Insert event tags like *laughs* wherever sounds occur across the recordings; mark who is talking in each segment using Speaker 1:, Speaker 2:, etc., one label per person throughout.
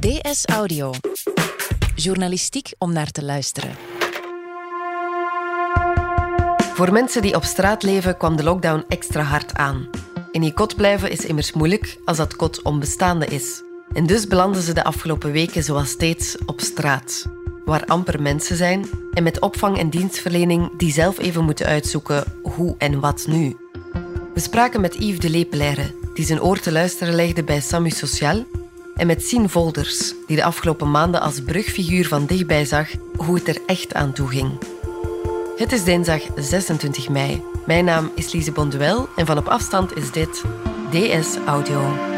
Speaker 1: DS Audio. Journalistiek om naar te luisteren.
Speaker 2: Voor mensen die op straat leven kwam de lockdown extra hard aan. In je kot blijven is immers moeilijk als dat kot onbestaande is. En dus belanden ze de afgelopen weken zoals steeds op straat. Waar amper mensen zijn en met opvang en dienstverlening die zelf even moeten uitzoeken hoe en wat nu. We spraken met Yves de Lepelaire, die zijn oor te luisteren legde bij Samu Social, en met Sien Volders, die de afgelopen maanden als brugfiguur van dichtbij zag hoe het er echt aan toe ging. Het is dinsdag 26 mei. Mijn naam is Lise Bonduel en van op afstand is dit DS Audio.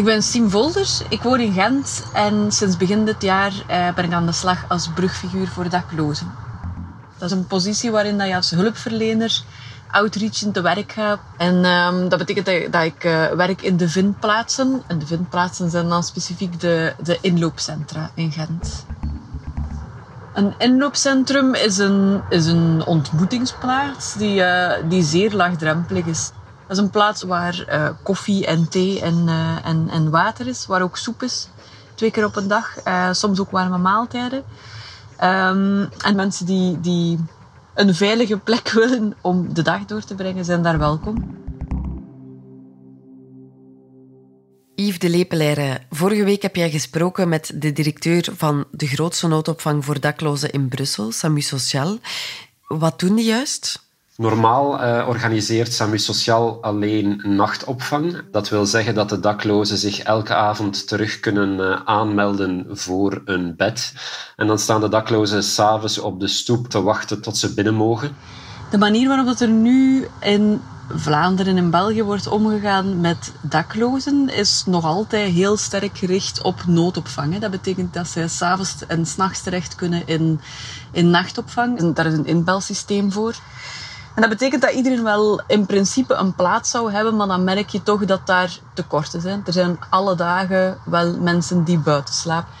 Speaker 3: Ik ben Siem Volders, ik woon in Gent en sinds begin dit jaar eh, ben ik aan de slag als brugfiguur voor daklozen. Dat is een positie waarin dat je als hulpverlener outreachend te werk gaat. En ehm, dat betekent dat, dat ik eh, werk in de vindplaatsen. En de vindplaatsen zijn dan specifiek de, de inloopcentra in Gent. Een inloopcentrum is een, is een ontmoetingsplaats die, eh, die zeer laagdrempelig is. Dat is een plaats waar eh, koffie en thee en, eh, en, en water is, waar ook soep is. Twee keer op een dag, eh, soms ook warme maaltijden. Ehm, en mensen die, die een veilige plek *laughs* willen om de dag door te brengen, zijn daar welkom.
Speaker 2: Yves de Lepelaire, vorige week heb jij gesproken met de directeur van de grootste noodopvang voor daklozen in Brussel, Samu Social. Wat doen die juist?
Speaker 4: Normaal uh, organiseert SAMU Sociaal alleen nachtopvang. Dat wil zeggen dat de daklozen zich elke avond terug kunnen uh, aanmelden voor een bed. En dan staan de daklozen s'avonds op de stoep te wachten tot ze binnen mogen.
Speaker 3: De manier waarop dat er nu in Vlaanderen en België wordt omgegaan met daklozen is nog altijd heel sterk gericht op noodopvang. Dat betekent dat zij s'avonds en s'nachts terecht kunnen in, in nachtopvang. En daar is een inbelsysteem voor. En dat betekent dat iedereen wel in principe een plaats zou hebben, maar dan merk je toch dat daar tekorten zijn. Er zijn alle dagen wel mensen die buiten slapen.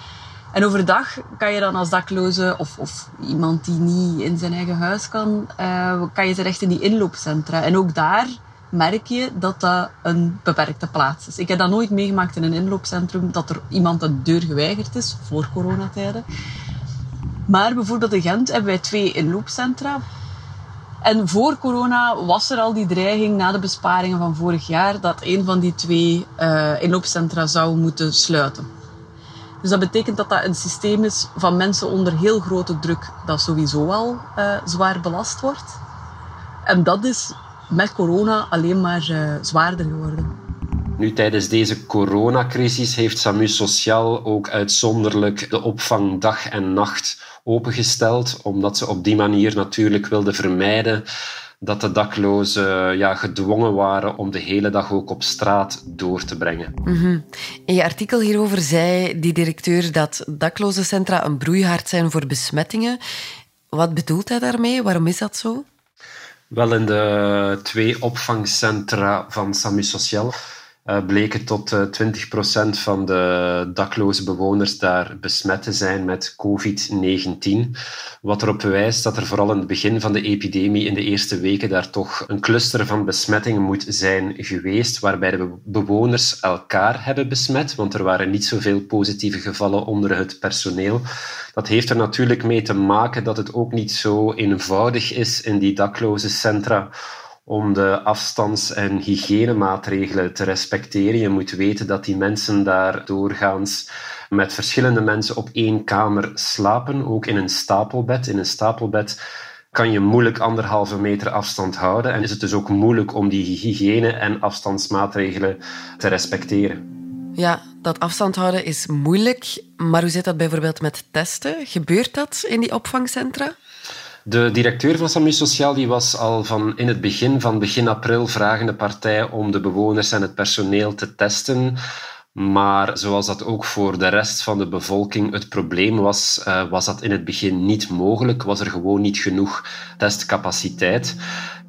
Speaker 3: En overdag kan je dan als dakloze of, of iemand die niet in zijn eigen huis kan, uh, kan je terecht in die inloopcentra. En ook daar merk je dat dat een beperkte plaats is. Ik heb dat nooit meegemaakt in een inloopcentrum, dat er iemand de deur geweigerd is, voor coronatijden. Maar bijvoorbeeld in Gent hebben wij twee inloopcentra. En voor corona was er al die dreiging na de besparingen van vorig jaar dat een van die twee uh, inloopcentra zou moeten sluiten. Dus dat betekent dat dat een systeem is van mensen onder heel grote druk, dat sowieso al uh, zwaar belast wordt. En dat is met corona alleen maar uh, zwaarder geworden.
Speaker 4: Nu, tijdens deze coronacrisis heeft SAMU Sociaal ook uitzonderlijk de opvang dag en nacht opengesteld, omdat ze op die manier natuurlijk wilden vermijden dat de daklozen ja, gedwongen waren om de hele dag ook op straat door te brengen.
Speaker 2: Mm In je artikel hierover zei die directeur dat daklozencentra een broeihard zijn voor besmettingen. Wat bedoelt hij daarmee? Waarom is dat zo?
Speaker 4: Wel, in de twee opvangcentra van Samu Social uh, bleken tot uh, 20% van de dakloze bewoners daar besmet te zijn met COVID-19. Wat erop wijst dat er vooral in het begin van de epidemie, in de eerste weken, daar toch een cluster van besmettingen moet zijn geweest, waarbij de bewoners elkaar hebben besmet, want er waren niet zoveel positieve gevallen onder het personeel. Dat heeft er natuurlijk mee te maken dat het ook niet zo eenvoudig is in die dakloze centra om de afstands- en hygiënemaatregelen te respecteren. Je moet weten dat die mensen daar doorgaans met verschillende mensen op één kamer slapen, ook in een stapelbed. In een stapelbed kan je moeilijk anderhalve meter afstand houden en is het dus ook moeilijk om die hygiëne- en afstandsmaatregelen te respecteren.
Speaker 2: Ja, dat afstand houden is moeilijk, maar hoe zit dat bijvoorbeeld met testen? Gebeurt dat in die opvangcentra?
Speaker 4: De directeur van SAMU Sociaal die was al van in het begin, van begin april, vragende partij om de bewoners en het personeel te testen. Maar zoals dat ook voor de rest van de bevolking het probleem was, uh, was dat in het begin niet mogelijk. Was er gewoon niet genoeg testcapaciteit.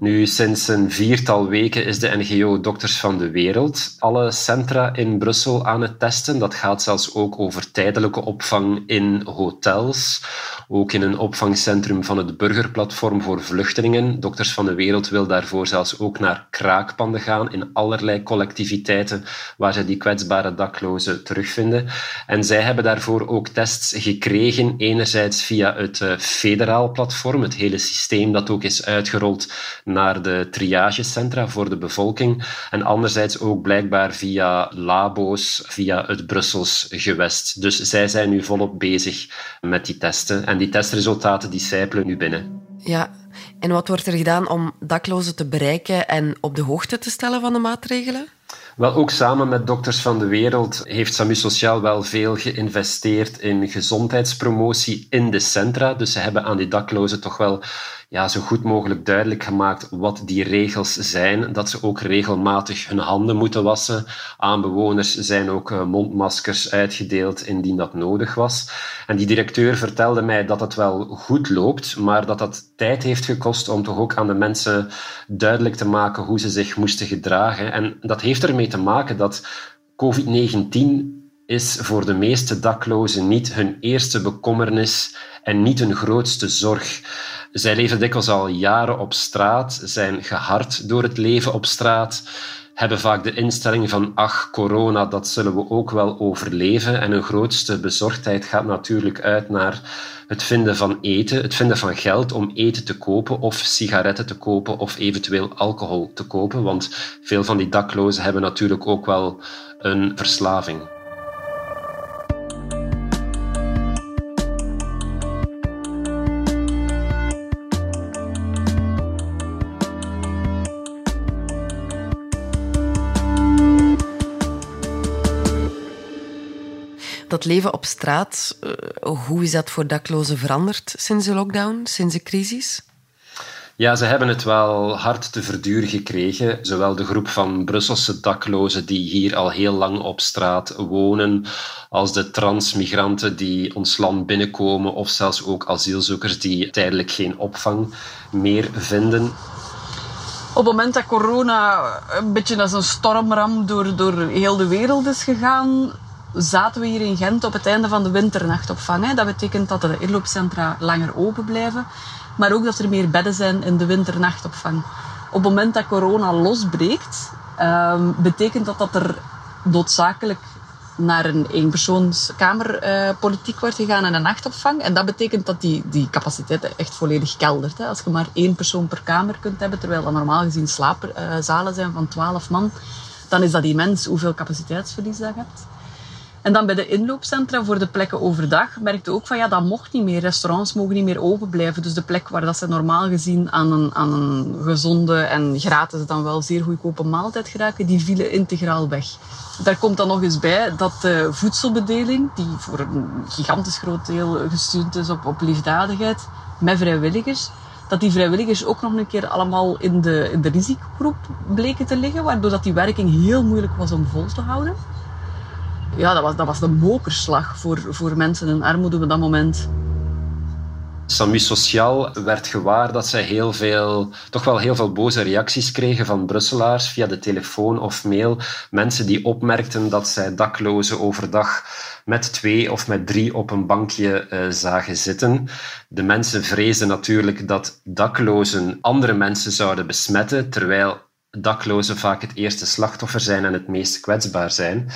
Speaker 4: Nu, sinds een viertal weken is de NGO Dokters van de Wereld alle centra in Brussel aan het testen. Dat gaat zelfs ook over tijdelijke opvang in hotels. Ook in een opvangcentrum van het Burgerplatform voor Vluchtelingen. Dokters van de Wereld wil daarvoor zelfs ook naar kraakpanden gaan in allerlei collectiviteiten waar ze die kwetsbare daklozen terugvinden. En zij hebben daarvoor ook tests gekregen, enerzijds via het eh, federaal platform, het hele systeem dat ook is uitgerold naar de triagecentra voor de bevolking. En anderzijds ook blijkbaar via labo's, via het Brussels gewest. Dus zij zijn nu volop bezig met die testen. En die testresultaten die sijpelen nu binnen.
Speaker 2: Ja, en wat wordt er gedaan om daklozen te bereiken en op de hoogte te stellen van de maatregelen?
Speaker 4: Wel, ook samen met Dokters van de Wereld heeft SAMU Sociaal wel veel geïnvesteerd in gezondheidspromotie in de centra. Dus ze hebben aan die daklozen toch wel ja, zo goed mogelijk duidelijk gemaakt wat die regels zijn. Dat ze ook regelmatig hun handen moeten wassen. Aan bewoners zijn ook eh, mondmaskers uitgedeeld indien dat nodig was. En die directeur vertelde mij dat het wel goed loopt, maar dat dat tijd heeft gekost om toch ook aan de mensen duidelijk te maken hoe ze zich moesten gedragen. En dat heeft ermee te maken dat COVID-19 is voor de meeste daklozen niet hun eerste bekommernis en niet hun grootste zorg. Zij leven dikwijls al jaren op straat, zijn gehard door het leven op straat, hebben vaak de instelling van ach, corona, dat zullen we ook wel overleven. En hun grootste bezorgdheid gaat natuurlijk uit naar het vinden van eten, het vinden van geld om eten te kopen of sigaretten te kopen of eventueel alcohol te kopen. Want veel van die daklozen hebben natuurlijk ook wel een verslaving.
Speaker 2: Dat leven op straat, eh, hoe is dat voor daklozen veranderd sinds de lockdown, sinds de crisis?
Speaker 4: Ja, ze hebben het wel hard te verduren gekregen. Zowel de groep van Brusselse daklozen die hier al heel lang op straat wonen, als de transmigranten die ons land binnenkomen, of zelfs ook asielzoekers die tijdelijk geen opvang meer vinden.
Speaker 3: Op het moment dat corona een beetje als een stormram door, door heel de wereld is gegaan, zaten we hier in Gent op het einde van de winternachtopvang. Dat betekent dat de inloopcentra langer open blijven, maar ook dat er meer bedden zijn in de winternachtopvang. Op het moment dat corona losbreekt, ehm, betekent dat dat er noodzakelijk naar een eenpersoonskamerpolitiek uh, wordt gegaan en een nachtopvang. En dat betekent dat die, die capaciteit echt volledig keldert. Hè. Als je maar één persoon per kamer kunt hebben, terwijl dat normaal gezien slaapzalen zijn van 12 man, dan is dat immens hoeveel capaciteitsverlies dat je hebt. En dan bij de inloopcentra voor de plekken overdag merkte ook van ja, dat mocht niet meer. Restaurants mogen niet meer open blijven. Dus de plek waar dat ze normaal gezien aan een, aan een gezonde en gratis dan wel zeer goedkope maaltijd geraken, die vielen integraal weg. Daar komt dan nog eens bij dat de voedselbedeling, die voor een gigantisch groot deel gestuurd is op, op liefdadigheid, met vrijwilligers, dat die vrijwilligers ook nog een keer allemaal in de, in de risicogroep bleken te liggen, waardoor dat die werking heel moeilijk was om vol te houden ja, dat was, dat was de mokerslag voor, voor mensen in armoede op dat moment.
Speaker 4: SAMU Sociaal werd gewaar dat zij heel veel, toch wel heel veel boze reacties kregen van Brusselaars via de telefoon of mail. Mensen die opmerkten dat zij daklozen overdag met twee of met drie op een bankje uh, zagen zitten. De mensen vreesden natuurlijk dat daklozen andere mensen zouden besmetten, terwijl daklozen vaak het eerste slachtoffer zijn en het meest kwetsbaar zijn.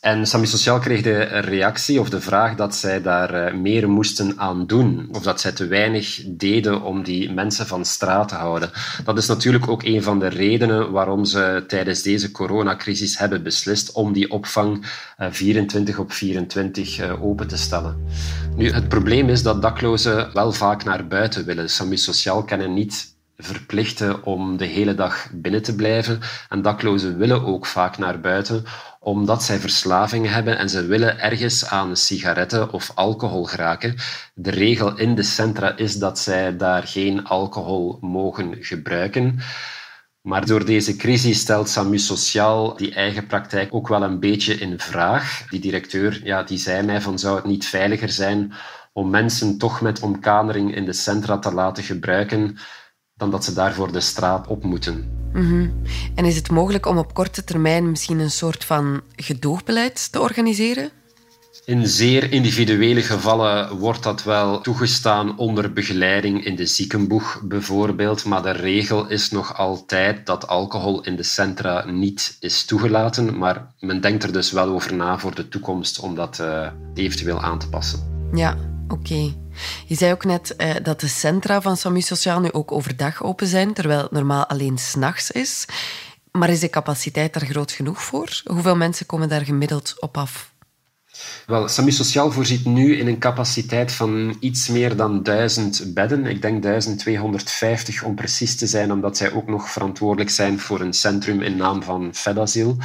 Speaker 4: En Sami Sociaal kreeg de reactie of de vraag dat zij daar eh, meer moesten aan doen. Of dat zij te weinig deden om die mensen van straat te houden. Dat is natuurlijk ook een van de redenen waarom ze tijdens deze coronacrisis hebben beslist om die opvang 24 eh, op 24 eh, open te stellen. Nu, het probleem is dat daklozen wel vaak naar buiten willen. Sami Sociaal kennen niet verplichten om de hele dag binnen te blijven. En daklozen willen ook vaak naar buiten omdat zij verslavingen hebben en ze willen ergens aan sigaretten of alcohol geraken. De regel in de centra is dat zij daar geen alcohol mogen gebruiken. Maar door deze crisis stelt SAMU Sociaal die eigen praktijk ook wel een beetje in vraag. Die directeur ja, die zei mij van zou het niet veiliger zijn om mensen toch met omkamering in de centra te laten gebruiken dan dat ze daarvoor de straat op moeten.
Speaker 2: Mhm. En is het mogelijk om op korte termijn misschien een soort van gedoogbeleid te organiseren?
Speaker 4: In zeer individuele gevallen wordt dat wel toegestaan onder begeleiding in de ziekenboeg bijvoorbeeld, maar de regel is nog altijd dat alcohol in de centra niet is toegelaten, maar men denkt er dus wel over na voor de toekomst om dat uh, eventueel aan te passen.
Speaker 2: Ja, oké. Je zei ook net uh, dat de centra van SAMU Sociaal nu ook overdag open zijn, terwijl het normaal alleen s'nachts is. Maar is de capaciteit daar groot genoeg voor? Hoeveel mensen komen daar gemiddeld op af?
Speaker 4: Wel, SAMU Sociaal voorziet nu in een capaciteit van iets meer dan 1000 bedden. Ik denk 1250 om precies te zijn, omdat zij ook nog verantwoordelijk zijn voor een centrum in naam van Fedasiel.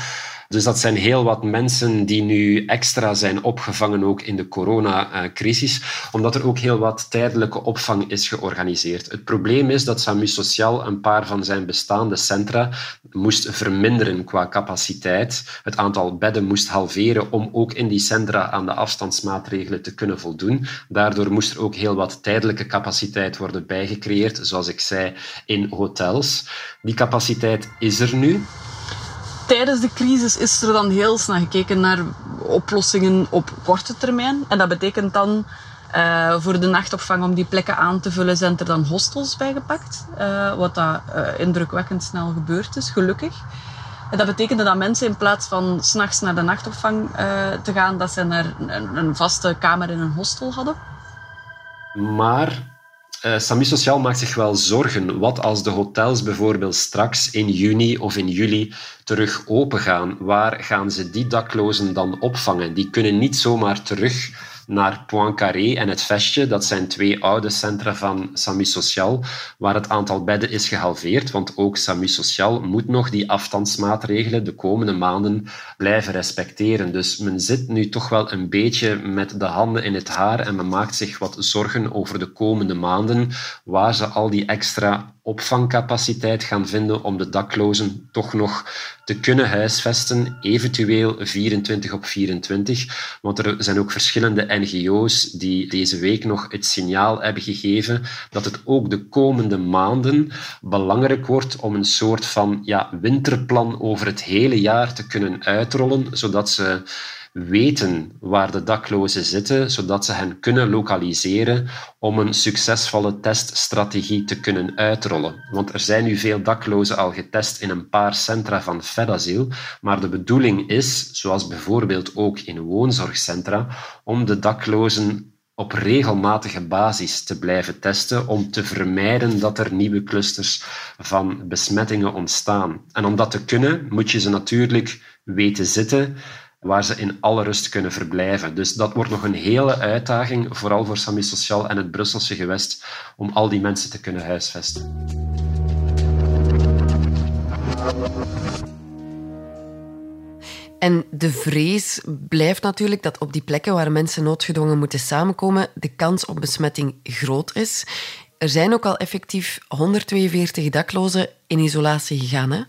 Speaker 4: Dus dat zijn heel wat mensen die nu extra zijn opgevangen, ook in de coronacrisis, omdat er ook heel wat tijdelijke opvang is georganiseerd. Het probleem is dat SAMU Sociaal een paar van zijn bestaande centra moest verminderen qua capaciteit. Het aantal bedden moest halveren om ook in die centra aan de afstandsmaatregelen te kunnen voldoen. Daardoor moest er ook heel wat tijdelijke capaciteit worden bijgecreëerd, zoals ik zei, in hotels. Die capaciteit is er nu
Speaker 3: tijdens de crisis is er dan heel snel gekeken naar oplossingen op korte termijn. En dat betekent dan uh, voor de nachtopvang om die plekken aan te vullen, zijn er dan hostels bijgepakt. Uh, wat dat uh, indrukwekkend snel gebeurd is, gelukkig. En dat betekende dat mensen in plaats van s'nachts naar de nachtopvang te gaan, dat ze naar een, een vaste kamer in een hostel hadden.
Speaker 4: Maar uh, Sami Sociaal maakt zich wel zorgen. Wat als de hotels bijvoorbeeld straks in juni of in juli terug open gaan? Waar gaan ze die daklozen dan opvangen? Die kunnen niet zomaar terug naar Poincaré en het Vestje. Dat zijn twee oude centra van SAMU Sociaal, waar het aantal bedden is gehalveerd. Want ook SAMU Sociaal moet nog die afstandsmaatregelen de komende maanden blijven respecteren. Dus men zit nu toch wel een beetje met de handen in het haar en men maakt zich wat zorgen over de komende maanden, waar ze al die extra opvangcapaciteit gaan vinden om de daklozen toch nog te kunnen huisvesten, eventueel 24 op 24. Want er zijn ook verschillende NGO's die deze week nog het signaal hebben gegeven dat het ook de komende maanden belangrijk wordt om een soort van ja, winterplan over het hele jaar te kunnen uitrollen, zodat ze weten waar de daklozen zitten, zodat ze hen kunnen lokaliseren om een succesvolle teststrategie te kunnen uitrollen. Want er zijn nu veel daklozen al getest in een paar centra van Fedasiel, maar de bedoeling is, zoals bijvoorbeeld ook in woonzorgcentra, om de daklozen op regelmatige basis te blijven testen om te vermijden dat er nieuwe clusters van besmettingen ontstaan. En om dat te kunnen, moet je ze natuurlijk weten zitten waar ze in alle rust kunnen verblijven. Dus dat wordt nog een hele uitdaging, vooral voor Sami Sociaal en het Brusselse gewest, om al die mensen te kunnen huisvesten.
Speaker 2: En de vrees blijft natuurlijk dat op die plekken waar mensen noodgedwongen moeten samenkomen, de kans op besmetting groot is. Er zijn ook al effectief 142 daklozen in isolatie gegaan. Hè?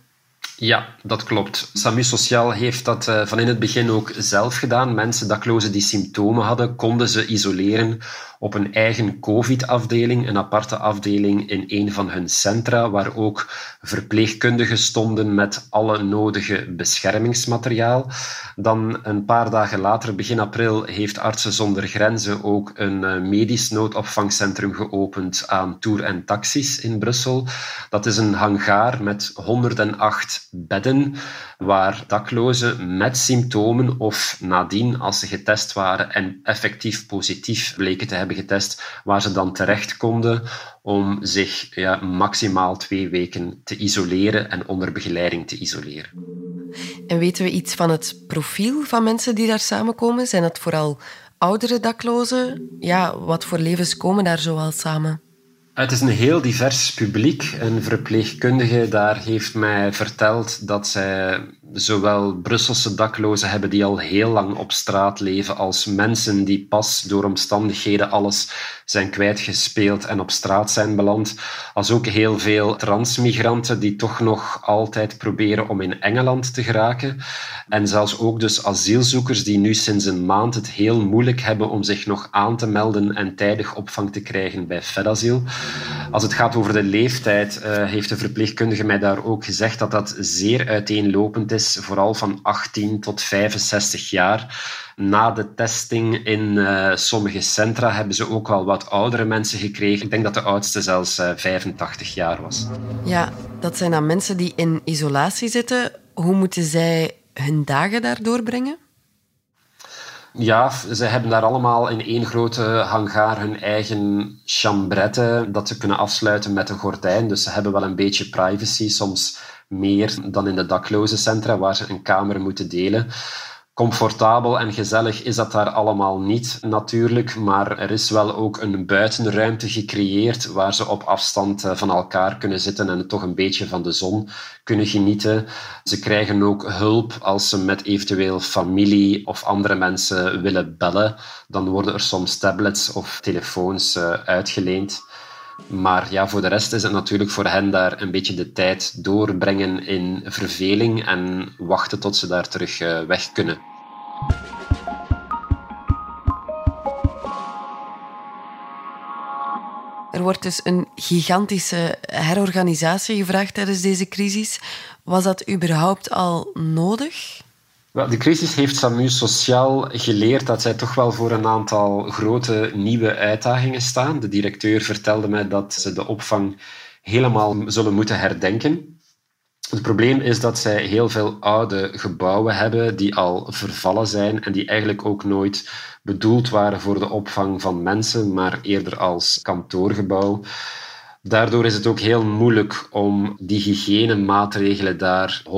Speaker 4: Ja, dat klopt. SAMU Sociaal heeft dat uh, van in het begin ook zelf gedaan. Mensen, daklozen die symptomen hadden, konden ze isoleren op een eigen COVID-afdeling, een aparte afdeling in een van hun centra, waar ook verpleegkundigen stonden met alle nodige beschermingsmateriaal. Dan een paar dagen later, begin april, heeft Artsen zonder Grenzen ook een eh, medisch noodopvangcentrum geopend aan Tour en Taxis in Brussel. Dat is een hangaar met 108 bedden, waar daklozen met symptomen of nadien, als ze getest waren en effectief positief bleken te hebben, hebben getest, waar ze dan terecht konden om zich ja, maximaal twee weken te isoleren en onder begeleiding te isoleren.
Speaker 2: En weten we iets van het profiel van mensen die daar samenkomen? Zijn dat vooral oudere daklozen? Ja, wat voor levens komen daar zoal samen?
Speaker 4: Het is een heel divers publiek. Een verpleegkundige daar heeft mij verteld dat zij zowel Brusselse daklozen hebben die al heel lang op straat leven, als mensen die pas door omstandigheden alles zijn kwijtgespeeld en op straat zijn beland, als ook heel veel transmigranten die toch nog altijd proberen om in Engeland te geraken. En zelfs ook dus asielzoekers die nu sinds een maand het heel moeilijk hebben om zich nog aan te melden en tijdig opvang te krijgen bij Fedasiel. Als het gaat over de leeftijd, uh, heeft de verpleegkundige mij daar ook gezegd dat dat zeer uiteenlopend is, vooral van 18 tot 65 jaar. Na de testing in uh, sommige centra hebben ze ook wel wat oudere mensen gekregen. Ik denk dat de oudste zelfs uh, 85 jaar was.
Speaker 2: Ja, dat zijn dan mensen die in isolatie zitten. Hoe moeten zij hun dagen daar doorbrengen?
Speaker 4: Ja, ze hebben daar allemaal in één grote hangaar hun eigen chambrette dat ze kunnen afsluiten met een gordijn. Dus ze hebben wel een beetje privacy, soms meer dan in de dakloze centra waar ze een kamer moeten delen comfortabel en gezellig is dat daar allemaal niet natuurlijk, maar er is wel ook een buitenruimte gecreëerd waar ze op afstand eh, van elkaar kunnen zitten en toch een beetje van de zon kunnen genieten. Ze krijgen ook hulp als ze met eventueel familie of andere mensen willen bellen. Dan worden er soms tablets of telefoons eh, uitgeleend. Maar ja, voor de rest is het natuurlijk voor hen daar een beetje de tijd doorbrengen in verveling en wachten tot ze daar terug eh, weg kunnen.
Speaker 2: Er wordt dus een gigantische herorganisatie gevraagd tijdens deze crisis. Was dat überhaupt al nodig?
Speaker 4: De crisis heeft SAMU Sociaal geleerd dat zij toch wel voor een aantal grote nieuwe uitdagingen staan. De directeur vertelde mij dat ze de opvang helemaal zullen moeten herdenken. Het probleem is dat zij heel veel oude gebouwen hebben die al vervallen zijn en die eigenlijk ook nooit bedoeld waren voor de opvang van mensen, maar eerder als kantoorgebouw. Daardoor is het ook heel moeilijk om die hygiënemaatregelen daar 100%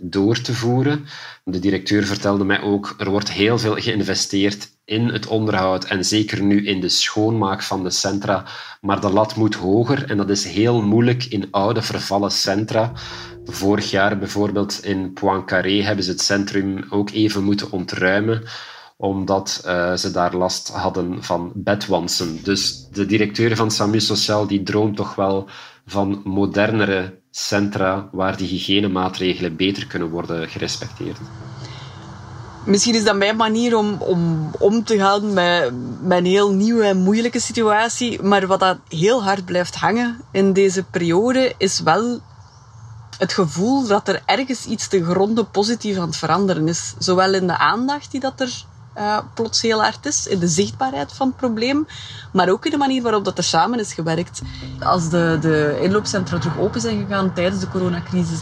Speaker 4: door te voeren. De directeur vertelde mij ook, er wordt heel veel geïnvesteerd in het onderhoud en zeker nu in de schoonmaak van de centra. Maar de lat moet hoger en dat is heel moeilijk in oude vervallen centra. Vorig jaar bijvoorbeeld in Poincaré hebben ze het centrum ook even moeten ontruimen omdat uh, ze daar last hadden van bedwansen. Dus de directeur van SAMU Sociaal die droomt toch wel van modernere centra waar die hygiënemaatregelen beter kunnen worden gerespecteerd.
Speaker 3: Misschien is dat mijn manier om om, om te gaan met, met een heel nieuwe en moeilijke situatie. Maar wat dat heel hard blijft hangen in deze periode is wel het gevoel dat er ergens iets te gronden positief aan het veranderen is. Zowel in de aandacht die dat er uh, plots heel hard is, in de zichtbaarheid van het probleem, maar ook in de manier waarop dat er samen is gewerkt. Als de, de inloopcentra terug open zijn gegaan tijdens de coronacrisis,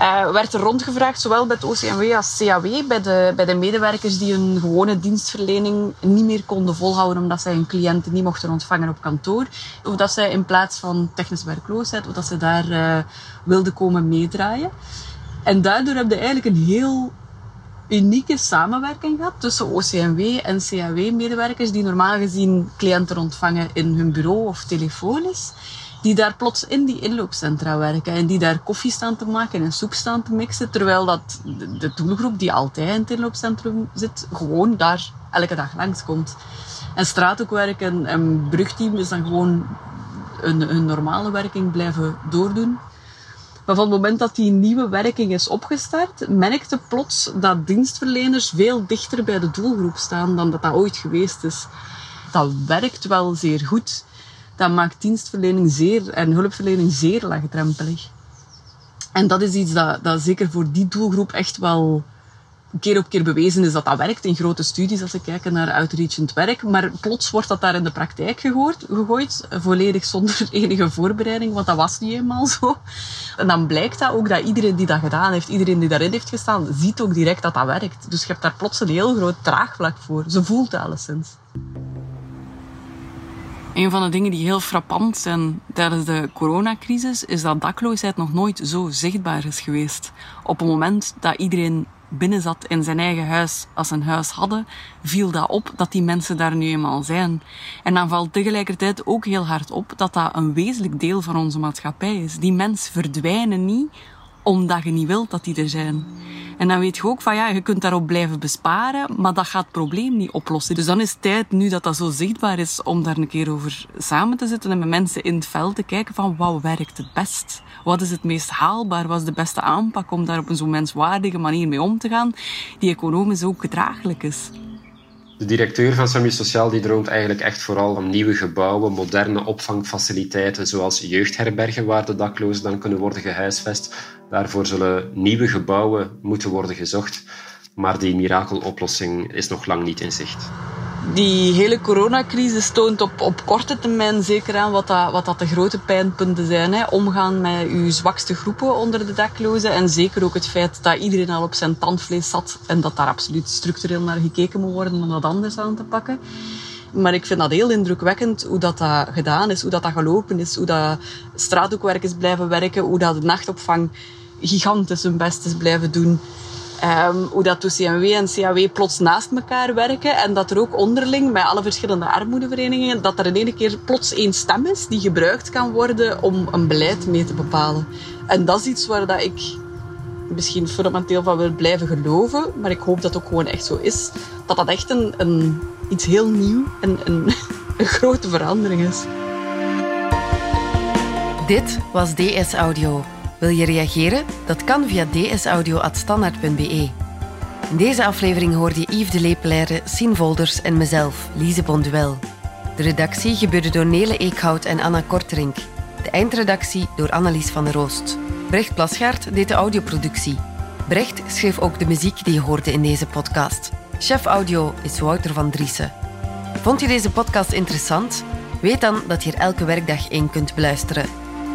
Speaker 3: uh, werd er rondgevraagd, zowel bij het OCMW als CAW, bij de, bij de medewerkers die hun gewone dienstverlening niet meer konden volhouden omdat zij hun cliënten niet mochten ontvangen op kantoor. Of dat zij in plaats van technische werkloosheid, of dat ze daar uh, wilden komen meedraaien. En daardoor heb je eigenlijk een heel unieke samenwerking gehad tussen OCMW en CAW-medewerkers die normaal gezien cliënten ontvangen in hun bureau of telefonisch. Die daar plots in die inloopcentra werken en die daar koffie staan te maken en soep staan te mixen. Terwijl dat de doelgroep die altijd in het inloopcentrum zit, gewoon daar elke dag langskomt. En straathoekwerken en brugteam is dan gewoon een normale werking blijven doordoen. Maar van het moment dat die nieuwe werking is opgestart, merkte plots dat dienstverleners veel dichter bij de doelgroep staan dan dat dat ooit geweest is. Dat werkt wel zeer goed. Dat maakt dienstverlening zeer, en hulpverlening zeer laagdrempelig. En dat is iets dat, dat zeker voor die doelgroep echt wel keer op keer bewezen is dat dat werkt in grote studies als ze kijken naar outreachend werk. Maar plots wordt dat daar in de praktijk gegooid, gegooid, volledig zonder *laughs* enige voorbereiding, want dat was niet eenmaal zo. En dan blijkt dat ook dat iedereen die dat gedaan heeft, iedereen die daarin heeft gestaan, ziet ook direct dat dat werkt. Dus je hebt daar plots een heel groot traagvlak voor. Ze voelt het alleszins. Een van de dingen die heel frappant zijn tijdens de coronacrisis is dat dakloosheid nog nooit zo zichtbaar is geweest. Op het moment dat iedereen binnen zat in zijn eigen huis als ze een huis hadden, viel dat op dat die mensen daar nu eenmaal zijn. En dan valt tegelijkertijd ook heel hard op dat dat een wezenlijk deel van onze maatschappij is. Die mensen verdwijnen niet omdat je niet wilt dat die er zijn. En dan weet je ook van ja, je kunt daarop blijven besparen, maar dat gaat het probleem niet oplossen. Dus dan is het tijd, nu dat dat zo zichtbaar is, om daar een keer over samen te zitten en met mensen in het veld te kijken van wat werkt het best? Wat is het meest haalbaar? Wat is de beste aanpak om daar op een zo menswaardige manier mee om te gaan, die economisch ook gedraaglijk is?
Speaker 4: De directeur van Sami Sociaal die droomt eigenlijk echt vooral van nieuwe gebouwen, moderne opvangfaciliteiten, zoals jeugdherbergen waar de daklozen dan kunnen worden gehuisvest. Daarvoor zullen nieuwe gebouwen moeten worden gezocht. Maar die mirakeloplossing is nog lang niet in zicht
Speaker 3: die hele coronacrisis toont op, op korte termijn zeker aan wat dat, wat dat de grote pijnpunten zijn. Hè. Omgaan met uw zwakste groepen onder de daklozen. En zeker ook het feit dat iedereen al op zijn tandvlees zat. En dat daar absoluut structureel naar gekeken moet worden om dat anders aan te pakken. Maar ik vind dat heel indrukwekkend hoe dat, dat gedaan is, hoe dat, dat gelopen is, hoe dat straathoekwerkers blijven werken, hoe dat de nachtopvang gigantisch hun best is blijven doen. Um, hoe dat CMW en CAW plots naast elkaar werken en dat er ook onderling bij alle verschillende armoedeverenigingen, dat er in ene keer plots één stem is die gebruikt kan worden om een beleid mee te bepalen. En dat is iets waar dat ik misschien fundamenteel van wil blijven geloven, maar ik hoop dat het ook gewoon echt zo is, dat dat echt een, een iets heel nieuw en een, *laughs* een grote verandering is.
Speaker 2: Dit was DS Audio. Wil je reageren? Dat kan via dsaudio.standaard.be. In deze aflevering hoorde je Yves de Lepelaire, Sien Volders en mezelf, Lise Bonduel. De redactie gebeurde door Nele Eekhout en Anna Korterink. De eindredactie door Annelies van der Roost. Brecht Plasgaard deed de audioproductie. Brecht schreef ook de muziek die je hoorde in deze podcast. Chef audio is Wouter van Driessen. Vond je deze podcast interessant? Weet dan dat je er elke werkdag in kunt beluisteren.